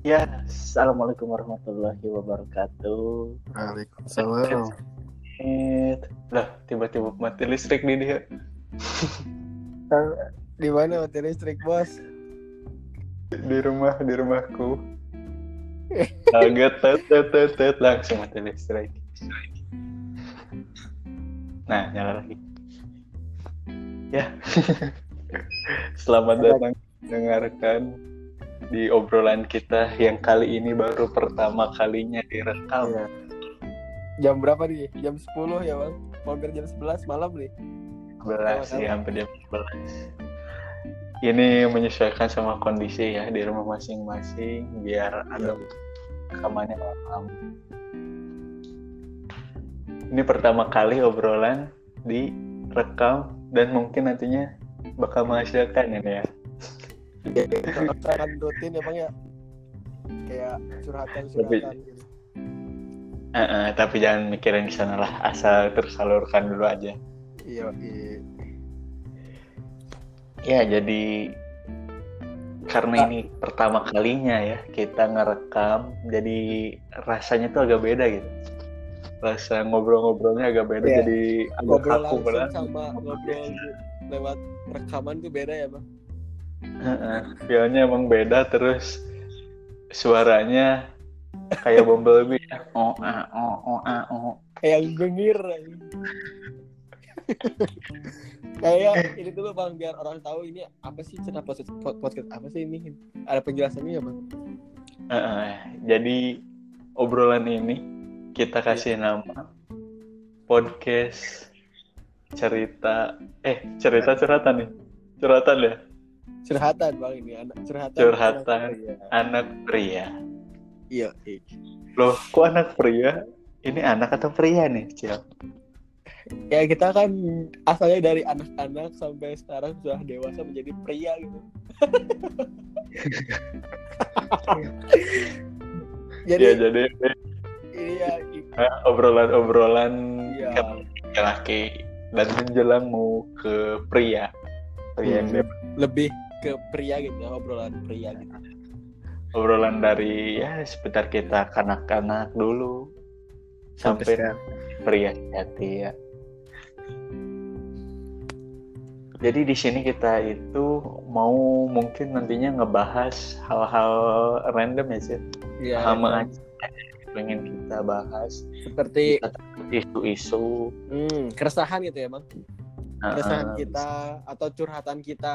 Ya, assalamualaikum warahmatullahi wabarakatuh. Waalaikumsalam. Lah, tiba-tiba mati listrik di dia. Di mana mati listrik bos? Di rumah, di rumahku. Kaget, tet, tet, tet, tet, langsung mati listrik. Nah, nyala lagi. Ya, selamat datang mendengarkan di obrolan kita yang kali ini baru pertama kalinya direkam. Iya. Jam berapa nih? Jam 10 ya bang? Hampir jam 11 malam nih. 11 sih hampir jam 11 ini menyesuaikan sama kondisi ya di rumah masing-masing biar ada rekamannya malam ini pertama kali obrolan direkam dan mungkin nantinya bakal menghasilkan ini ya Kalau rutin ya bang ya? Kayak curhatan-curhatan gitu. Eh, eh, tapi jangan mikirin di sana lah asal tersalurkan dulu aja Iya, iya. Ya, jadi karena ini pertama kalinya ya kita ngerekam, jadi rasanya tuh agak beda gitu. Rasa ngobrol-ngobrolnya agak beda, Iya. jadi agak Ngobrol kaku langsung sama ngobrol lewat rekaman tuh beda ya bang? Feel-nya emang beda, terus suaranya kayak Bumblebee ya. Oh, ah, oh, oh, ah, oh. Kayak gengir. Kayak ini dulu bang biar orang tahu ini apa sih cerita podcast, podcast apa sih ini? Ada penjelasannya ya bang? Heeh, jadi obrolan ini kita kasih nama podcast cerita eh cerita curhatan nih curhatan ya Curhatan bang ini anak curhatan. Curhatan. Iya. anak pria Iya. iya. loh kok anak pria ini anak atau pria nih Cil Ya kita kan asalnya dari anak-anak sampai sekarang sudah dewasa menjadi pria gitu. jadi ya jadi ini ya obrolan-obrolan Iya. kan laki dan menjelang mau ke pria pria yang Hmm. dewasa. Lebih ke pria gitu ya, obrolan pria gitu. obrolan dari ya seputar kita kanak-kanak dulu sampai, pria sejati ya. Jadi di sini kita itu mau mungkin nantinya ngebahas hal-hal random ya sih, Iya. sama aja pengen kita bahas Seperti isu-isu, hmm, keresahan gitu ya, Bang. Uh, Keresahan kita atau curhatan kita.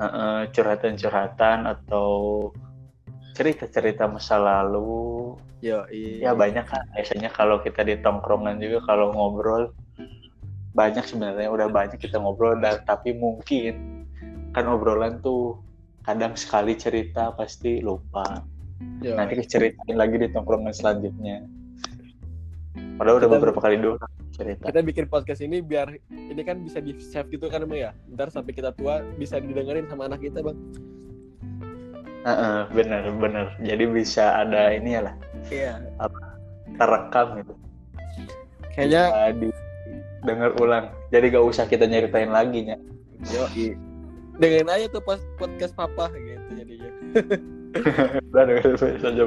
uh, uh, curhatan-curhatan atau cerita-cerita masa lalu. Yo, Ya banyak kan biasanya kalau kita di tongkrongan juga kalau ngobrol banyak sebenarnya. Udah banyak kita ngobrol dan tapi mungkin kan obrolan tuh kadang sekali cerita pasti lupa. Yo. nanti diceritain lagi di tongkrongan selanjutnya. Padahal udah Kita- beberapa kali dulu cerita Kita bikin podcast ini biar ini kan bisa di save gitu kan Bang ya. Ntar sampai kita tua bisa didengerin sama anak kita, Bang. Heeh, bener bener jadi bisa ada ini ya lah Iya. terekam gitu Kayaknya Bisa didengar ulang jadi gak usah kita nyeritain lagi ya yo dengerin aja tuh pas podcast papa gitu jadinya. udah dengerin saja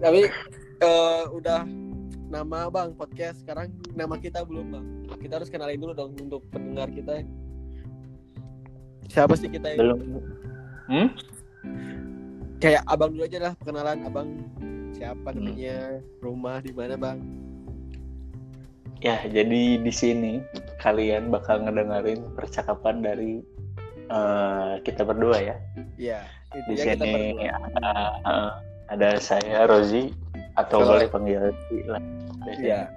Tapi eh, udah nama Bang podcast sekarang nama kita belum Bang. Kita harus kenalin dulu dong untuk pendengar kita. Siapa sih kita ini? belum hmm? Kayak Abang dulu aja lah perkenalan Abang siapa namanya, rumah di mana Bang? Ya, jadi di sini kalian bakal ngedengerin percakapan dari eh, kita berdua ya. Iya, Di kita sini berdua. ada, eh, ada saya Rozi atau boleh panggil lah. Iya.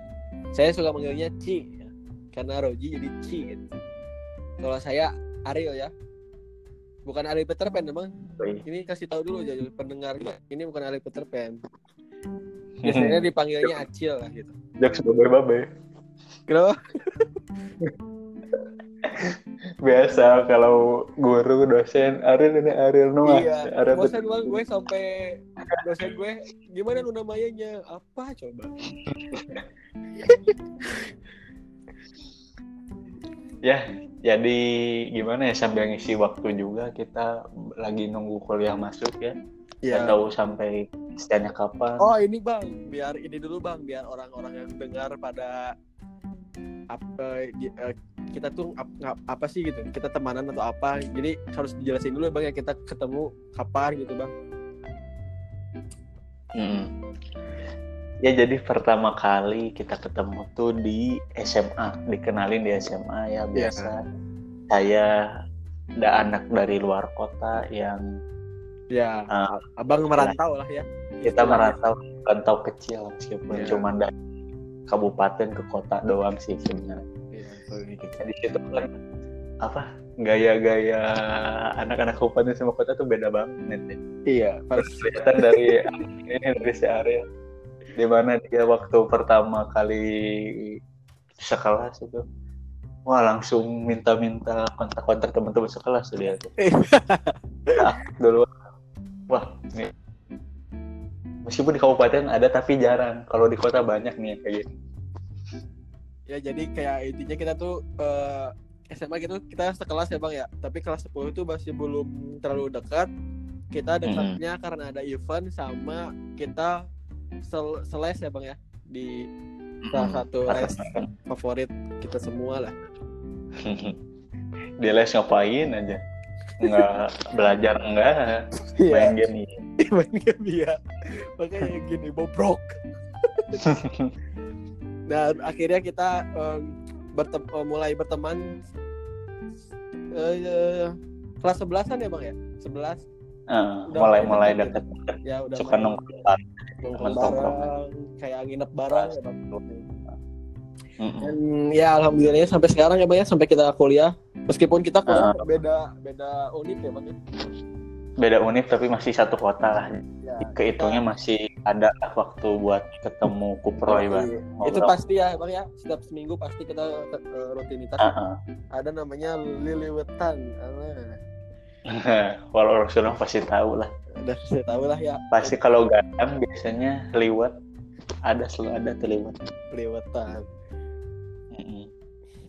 Saya suka manggilnya Ci ya. karena Roji jadi Ci gitu. Kalau saya Ariel ya. Bukan Ariel Peter Pan emang. Ini kasih tahu dulu jadi pendengar ini bukan Ariel Peter Pan. Biasanya dipanggilnya Acil lah gitu. Jokes babe-babe. Kenapa? Biasa kalau guru dosen Ariel ini Ariel Noah. iya. Ariel Bosan bang gue sampai dosen gue gimana lu namanya apa coba? Ya, jadi gimana ya sambil ngisi waktu juga kita lagi nunggu kuliah masuk ya. Ya. tahu sampai istilahnya kapan. Oh ini bang, biar ini dulu bang, biar orang-orang yang dengar pada apa di- eh, kita tuh ap- ngap- apa sih gitu, kita temanan atau apa, jadi harus dijelasin dulu ya bang ya kita ketemu kapan gitu bang. Mm. Ya jadi pertama kali kita ketemu tuh di SMA, dikenalin di SMA ya biasa. Saya ada anak dari luar kota yang Ya, Ah. abang merantau lah ya. kita merantau rantau kecil meskipun Iya. cuma dari kabupaten ke kota doang sih sebenarnya. Di situ kan apa gaya-gaya anak-anak kabupaten sama kota tuh beda banget ya. Iya, pas kelihatan dari ini dari si Ariel di mana dia waktu pertama kali sekelas itu. Wah langsung minta-minta kontak-kontak teman-teman sekelas tuh dia tuh. Nah, dulu. Wah ini meskipun di kabupaten ada tapi jarang. Kalau di kota banyak nih kayak gitu ya jadi kayak intinya kita tuh eh, SMA gitu kita sekelas ya bang ya. Tapi kelas 10 itu masih belum terlalu dekat. Kita dekatnya karena ada event sama kita sel seles ya bang ya. Di salah satu les favorit kita semua lah. Di les ngapain aja? Nggak belajar enggak main game iya. main game ya makanya gini bobrok dan akhirnya kita em, bertem- eh, mulai berteman eh, eh, kelas 11-an ya bang ya? 11 Ah, Udah mulai mulai deket. Deket ya udah suka nongkrong nongkrong. kayak nginep bareng ya bang. Mm-mm. dan ya alhamdulillahnya sampai sekarang ya bang ya sampai kita kuliah. Meskipun kita kuliah Ah. beda beda unit ya bang ya? Beda univ tapi masih satu kota lah. Ya, kehitungnya masih ada waktu buat ketemu kuproy bang. Iya. Itu pasti ya bang ya. Setiap seminggu pasti kita eh, rutinitas ah. ada namanya liliwetan. Walau orang pasti tahu lah. udah saya tahu lah ya. Pasti kalau gadang biasanya liwat ada selalu ada tuh Mm-mm.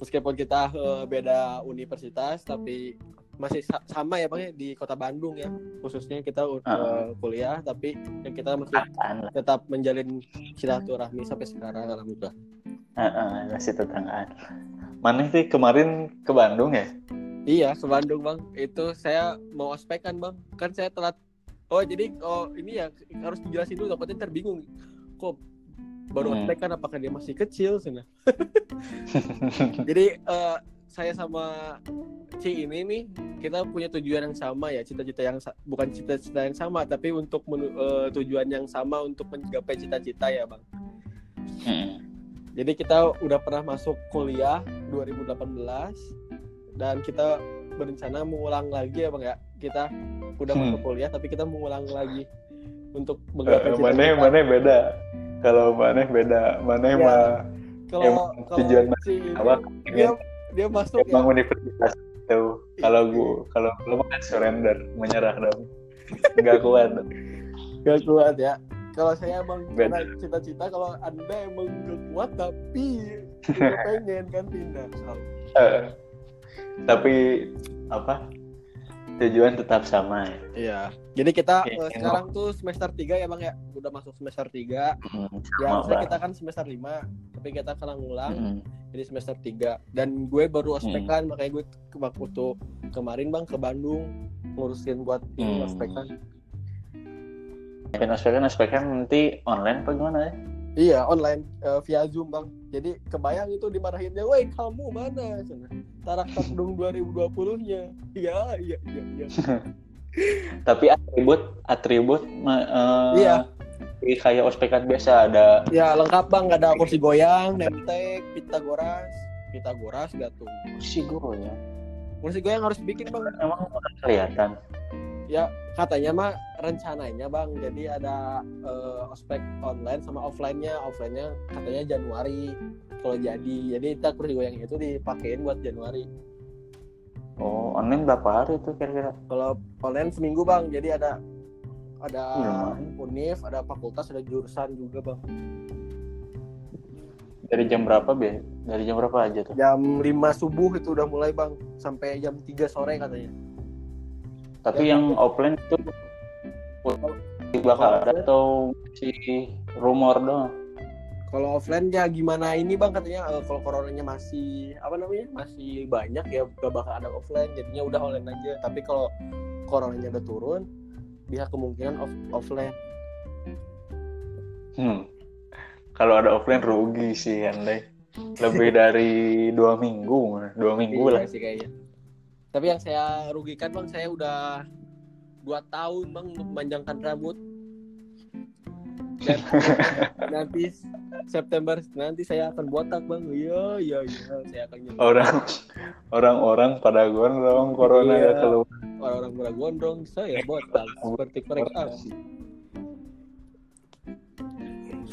meskipun kita eh, beda universitas tapi masih sa- sama ya bang ya di kota Bandung ya khususnya kita eh, Ah. kuliah tapi kita masih lah. tetap menjalin silaturahmi sampai sekarang alhamdulillah Ah, ah, masih tetanggaan. Mana sih kemarin ke Bandung ya? Iya ke Bandung bang. Itu saya mau ospek kan bang. Kan saya telat. Oh jadi oh ini ya harus dijelasin dulu takutnya ntar bingung. Kok baru Hmm. ospek kan apakah dia masih kecil sana? jadi eh, saya sama Ci ini nih kita punya tujuan yang sama ya cita-cita yang bukan cita-cita yang sama tapi untuk menu- eh, tujuan yang sama untuk mencapai cita-cita ya bang. Mm-mm. Jadi kita udah pernah masuk kuliah 2018 dan kita berencana mengulang lagi ya bang ya. Kita udah Hmm. masuk kuliah tapi kita mengulang lagi untuk Eh, menggapai mana cita-cita. mana beda. Kalau mana beda, mana Ya. mah Kalau kalau tujuan si apa? dia dia masuk ya. Emang universitas itu. Kalau gua, kalau lu kan surrender, menyerah dong. Nggak kuat. Gak kuat ya. Kalau saya emang karena cita-cita kalau anda emang gak kuat tapi nggak pengen kan pindah. Eh, tapi apa? Tujuan tetap sama ya. Iya. Jadi kita Oke, eh, emang. sekarang tuh semester 3 ya Bang ya. Udah masuk semester 3. Hmm, Ya, harusnya kita kan semester 5, tapi kita sekarang ngulang Mm-mm. jadi semester 3. Dan gue baru ospek Hmm. kan, makanya gue ke waktu kemarin Bang ke Bandung ngurusin buat Hmm. ospek kan. Kan ospek kan ospek kan nanti online apa gimana ya? Iya, online eh, via Zoom, Bang. Jadi kebayang itu dimarahinnya, "Woi, kamu mana?" Tarak dong 2020-nya. Iya, iya, iya, iya. Tapi atribut atribut eh, Iya. kayak ospekan biasa ada Ya, lengkap, Bang. Ada kursi goyang, nemtek, Pitagoras. Pitagoras gak tuh. si guru ya. Kursi goyang harus bikin, Bang. Emang kelihatan. Ya, katanya mah rencananya bang, jadi ada eh, ospek online sama offline-nya. Offline-nya katanya Januari kalau jadi. Jadi kita kursi goyang itu dipakein buat Januari. Oh, online berapa hari tuh kira-kira? Kalau online seminggu bang, jadi ada ada Lumayan. univ, ada fakultas, ada jurusan juga bang. Dari jam berapa, Be? Dari jam berapa aja tuh? Jam 5 subuh itu udah mulai bang, sampai jam 3 sore katanya. Tapi Ya, yang offline itu bakal ada atau si rumor doang Kalau offline ya gimana ini bang katanya eh, kalau coronanya masih apa namanya masih banyak ya gak bakal ada offline jadinya udah online aja. Tapi kalau coronanya udah turun bisa kemungkinan off offline. hmm. kalau ada offline rugi sih andai lebih dari dua minggu dua minggu Iya lah sih kayaknya. Tapi yang saya rugikan bang saya udah dua tahun bang memanjangkan rambut. Dan nanti September nanti saya akan botak bang. Iya iya iya saya akan nyembuh. orang orang-orang pada gondrong corona Iya. ya keluar orang-orang murah gondrong saya botak seperti korek api.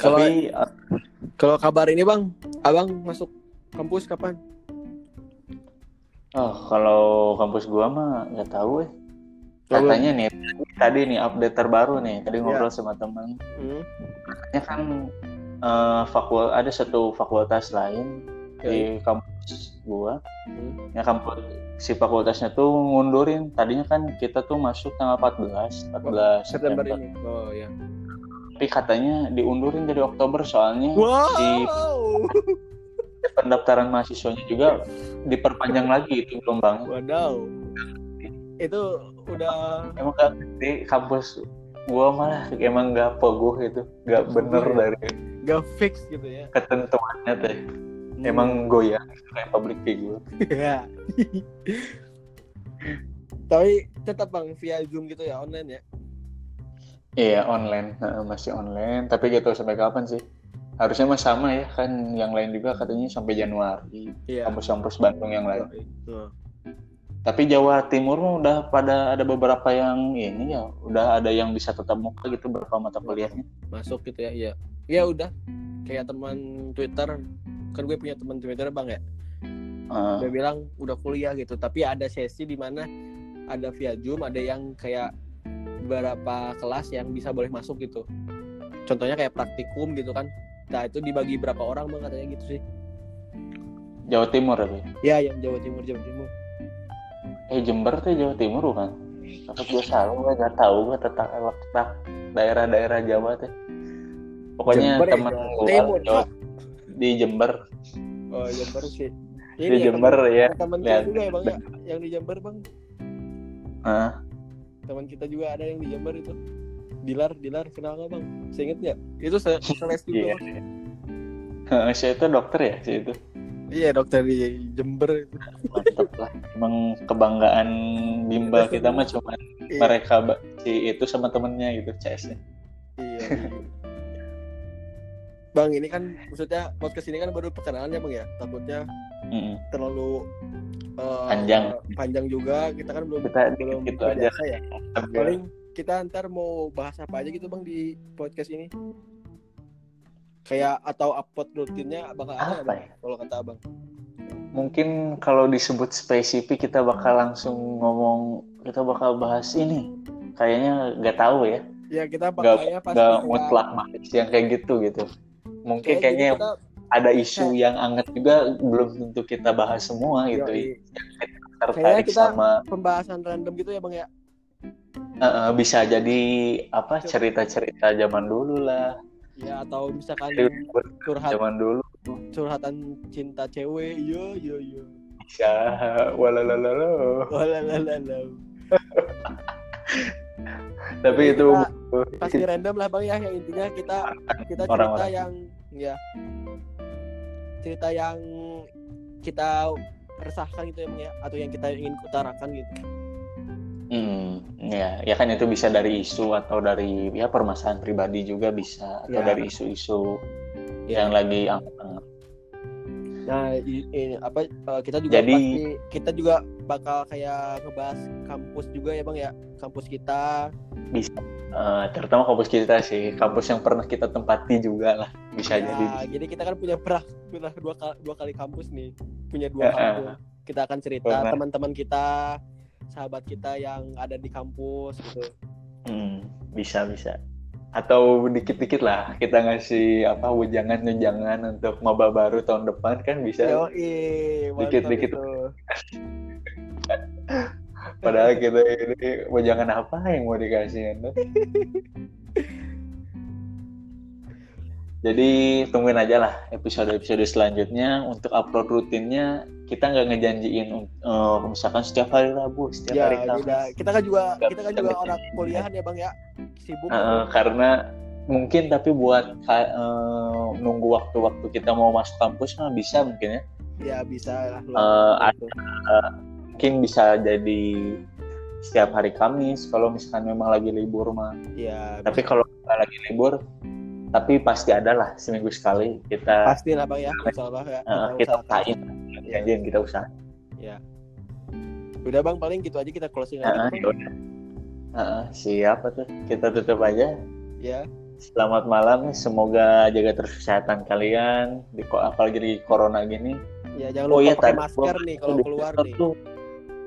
Kalau kalau kabar ini bang, abang masuk kampus kapan? oh, kalau kampus gua mah nggak tahu eh Katanya nih tadi nih update terbaru nih tadi Iya. ngobrol sama teman Hmm. katanya kan eh, fakul ada satu fakultas lain di kampus gua Hmm. ya kampus si fakultasnya tuh ngundurin tadinya kan kita tuh masuk tanggal 14 14 September September, ini. Oh ya. tapi katanya diundurin jadi Oktober soalnya Wow. di pendaftaran mahasiswanya juga diperpanjang lagi itu gelombangnya Wadaw. Itu udah emang kan di kampus gua malah emang nggak pogoh gitu nggak bener Pogoh ya? dari gak fix gitu ya. ketentuannya teh Hmm. emang goyang kayak public figure Ya. Tapi tetap bang via zoom gitu ya online ya. iya online masih online tapi gitu sampai kapan sih harusnya mah sama ya kan yang lain juga katanya sampai Januari Iya. kampus-kampus Bandung yang lain Oh. Tapi Jawa Timur mah udah pada ada beberapa yang ini ya udah ada yang bisa tetap muka gitu beberapa mata kuliahnya Masuk gitu ya. Iya. Ya udah. Kayak teman Twitter kan gue punya teman Twitter bang ya. Dia bilang udah kuliah gitu tapi ada sesi di mana ada via zoom ada yang kayak beberapa kelas yang bisa boleh masuk gitu contohnya kayak praktikum gitu kan nah itu dibagi berapa orang bang katanya gitu sih Jawa Timur tapi ya yang Jawa Timur Jawa Timur eh Jember tuh Jawa Timur bukan? Tapi gue salah gue nggak tahu gue tentang letak daerah-daerah Jawa tuh. Pokoknya Jember ya, temen Jawa gue Timur, Jawa- di Jember. Oh Jember sih. Di Jember ya. teman lihat. kita juga ya bang ya? Yang di Jember bang. Heeh. teman kita juga ada yang di Jember itu. Dilar Dilar kenal nggak bang? Saya inget nggak? Itu se seles juga Iya. Bang. Heeh, si itu dokter ya si itu iya dokter di Jember itu mantep lah emang kebanggaan bimbel kita mah cuma Iya. mereka si itu sama temennya gitu CS nya Iya. bang ini kan maksudnya podcast ini kan baru perkenalan ya bang ya takutnya Mm-mm. terlalu eh, Panjang. panjang juga kita kan belum kita belum gitu aja ya paling kita ntar mau bahas apa aja gitu bang di podcast ini kayak atau upload rutinnya bakal apa bang ya? kalau kata abang? Mungkin kalau disebut spesifik kita bakal langsung ngomong kita bakal bahas ini. Kayaknya nggak tahu ya. Ya kita nggak nggak kayak- mutlak bahas yang kayak gitu gitu. Mungkin kayak kayaknya kita ada isu yang anget juga belum tentu kita bahas semua gitu. Yoi, tertarik kita- sama pembahasan random gitu ya bang ya? Eh, bisa jadi apa cerita-cerita zaman dulu lah ya atau misalkan curhat zaman dulu. curhatan cinta cewek. Yo yo yo bisa. Walalalala Walalalala. tapi Jadi itu kita- pasti random lah bang ya. Yang intinya kita kita cerita Orang-orang. yang ya. Cerita yang kita resahkan gitu ya ya. Atau yang kita ingin utarakan gitu Hmm, ya, ya kan itu bisa dari isu atau dari ya permasalahan pribadi juga bisa atau Ya. dari isu-isu Ya. yang lagi anget-anget. nah ini apa eh, kita juga Jadi- pasti kita juga bakal kayak ngebahas kampus juga ya bang ya kampus kita Eh, terutama kampus kita sih, kampus yang pernah kita tempati juga lah, bisa Ya, jadi. jadi kita kan punya pernah pernah dua kali, dua kali kampus nih punya dua Ya. kampus kita akan cerita teman-teman kita sahabat kita yang ada di kampus gitu Hmm, bisa bisa. Atau dikit-dikit lah kita ngasih apa wejangan-wejangan untuk maba baru tahun depan kan bisa. Dikit-dikit. padahal kita ini mau jangan apa yang mau dikasih jadi tungguin aja lah episode-episode selanjutnya untuk upload rutinnya kita nggak ngejanjiin uh, misalkan setiap hari Rabu setiap ya, hari Kamis. Beda. kita kan juga Nggak kita kan juga orang kuliahan ya bang ya. Sibuk Uh, karena mungkin tapi buat uh, nunggu waktu-waktu kita mau masuk kampus mah bisa mungkin ya. Ya bisa lah Eh, gitu. mungkin bisa jadi setiap hari Kamis kalau misalkan memang lagi libur mah. Ya tapi kalau nggak lagi libur tapi pasti ada lah seminggu sekali kita pasti lah bang ya. ya uh, kita usahain janjian kita usaha ya udah bang paling gitu aja kita closing Uh, aja Bang. yaudah. Uh, siapa tuh kita tutup aja ya Selamat malam, semoga jaga terus kesehatan kalian di ko- apalagi di corona gini. ya jangan lupa Oh iya, pakai masker gua- nih kalau keluar Twitter nih tuh,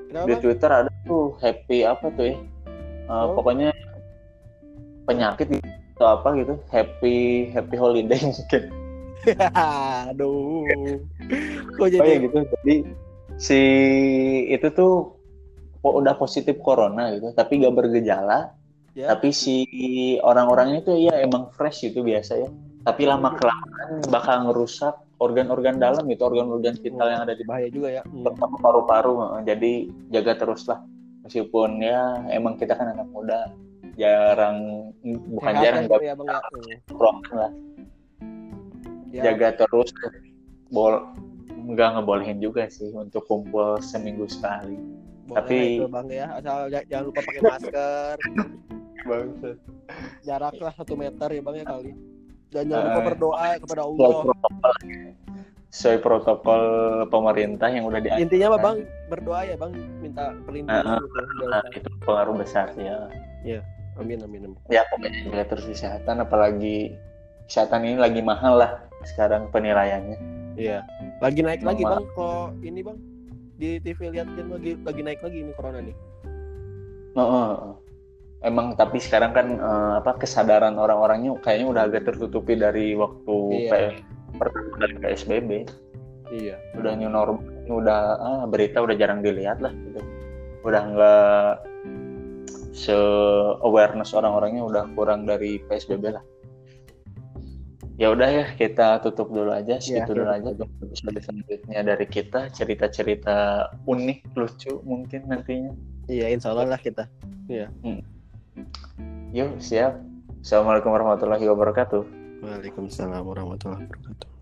kenapa di Twitter ada tuh happy apa tuh ya? Uh, Oh. Pokoknya penyakit gitu, atau apa gitu, happy happy holiday mungkin. Aduh kok Oh jadi ya gitu. Jadi si itu tuh udah positif corona gitu, tapi gak bergejala. ya Tapi si orang-orangnya itu ya emang fresh gitu biasa ya. Tapi lama kelamaan bakal ngerusak organ-organ dalam gitu, organ-organ vital yang ada di bahaya juga ya Hmm. terutama paru-paru jadi jaga terus lah meskipun ya emang kita kan anak muda jarang bukan Sehat jarang ya, nggak ya ya nongkrong lah Ya, jaga terus bol nggak ngebolehin juga sih untuk kumpul seminggu sekali. Boleh tapi- itu, bang ya. Asal jangan lupa pakai masker. Jarak lah satu meter ya bang ya kali. Dan jangan lupa Eh, berdoa kepada sesuai Allah. protokol. Sesuai protokol pemerintah yang udah diatur intinya apa bang berdoa ya bang. Minta perlindungan gitu nah, itu pengaruh besar ya. Amin amin amin. Ya pokoknya jaga terus kesehatan apalagi kesehatan ini lagi mahal lah sekarang penilaiannya iya lagi naik lagi Normal. bang kalau ini bang di TV lihat kan lagi lagi naik lagi ini corona nih Oh, oh, oh. Emang tapi sekarang kan eh, apa kesadaran orang-orangnya kayaknya udah agak tertutupi dari waktu Iya. kayak pertama kali PSBB. iya Udah new normal, udah ah, berita udah jarang dilihat lah gitu. Udah nggak se awareness orang-orangnya udah kurang dari PSBB lah. Ya udah ya kita tutup dulu aja, segitu dulu tutup aja episode selanjutnya dari kita cerita-cerita unik lucu mungkin nantinya. iya insya Allah lah kita Yuk siap. Assalamualaikum warahmatullahi wabarakatuh. Waalaikumsalam warahmatullahi wabarakatuh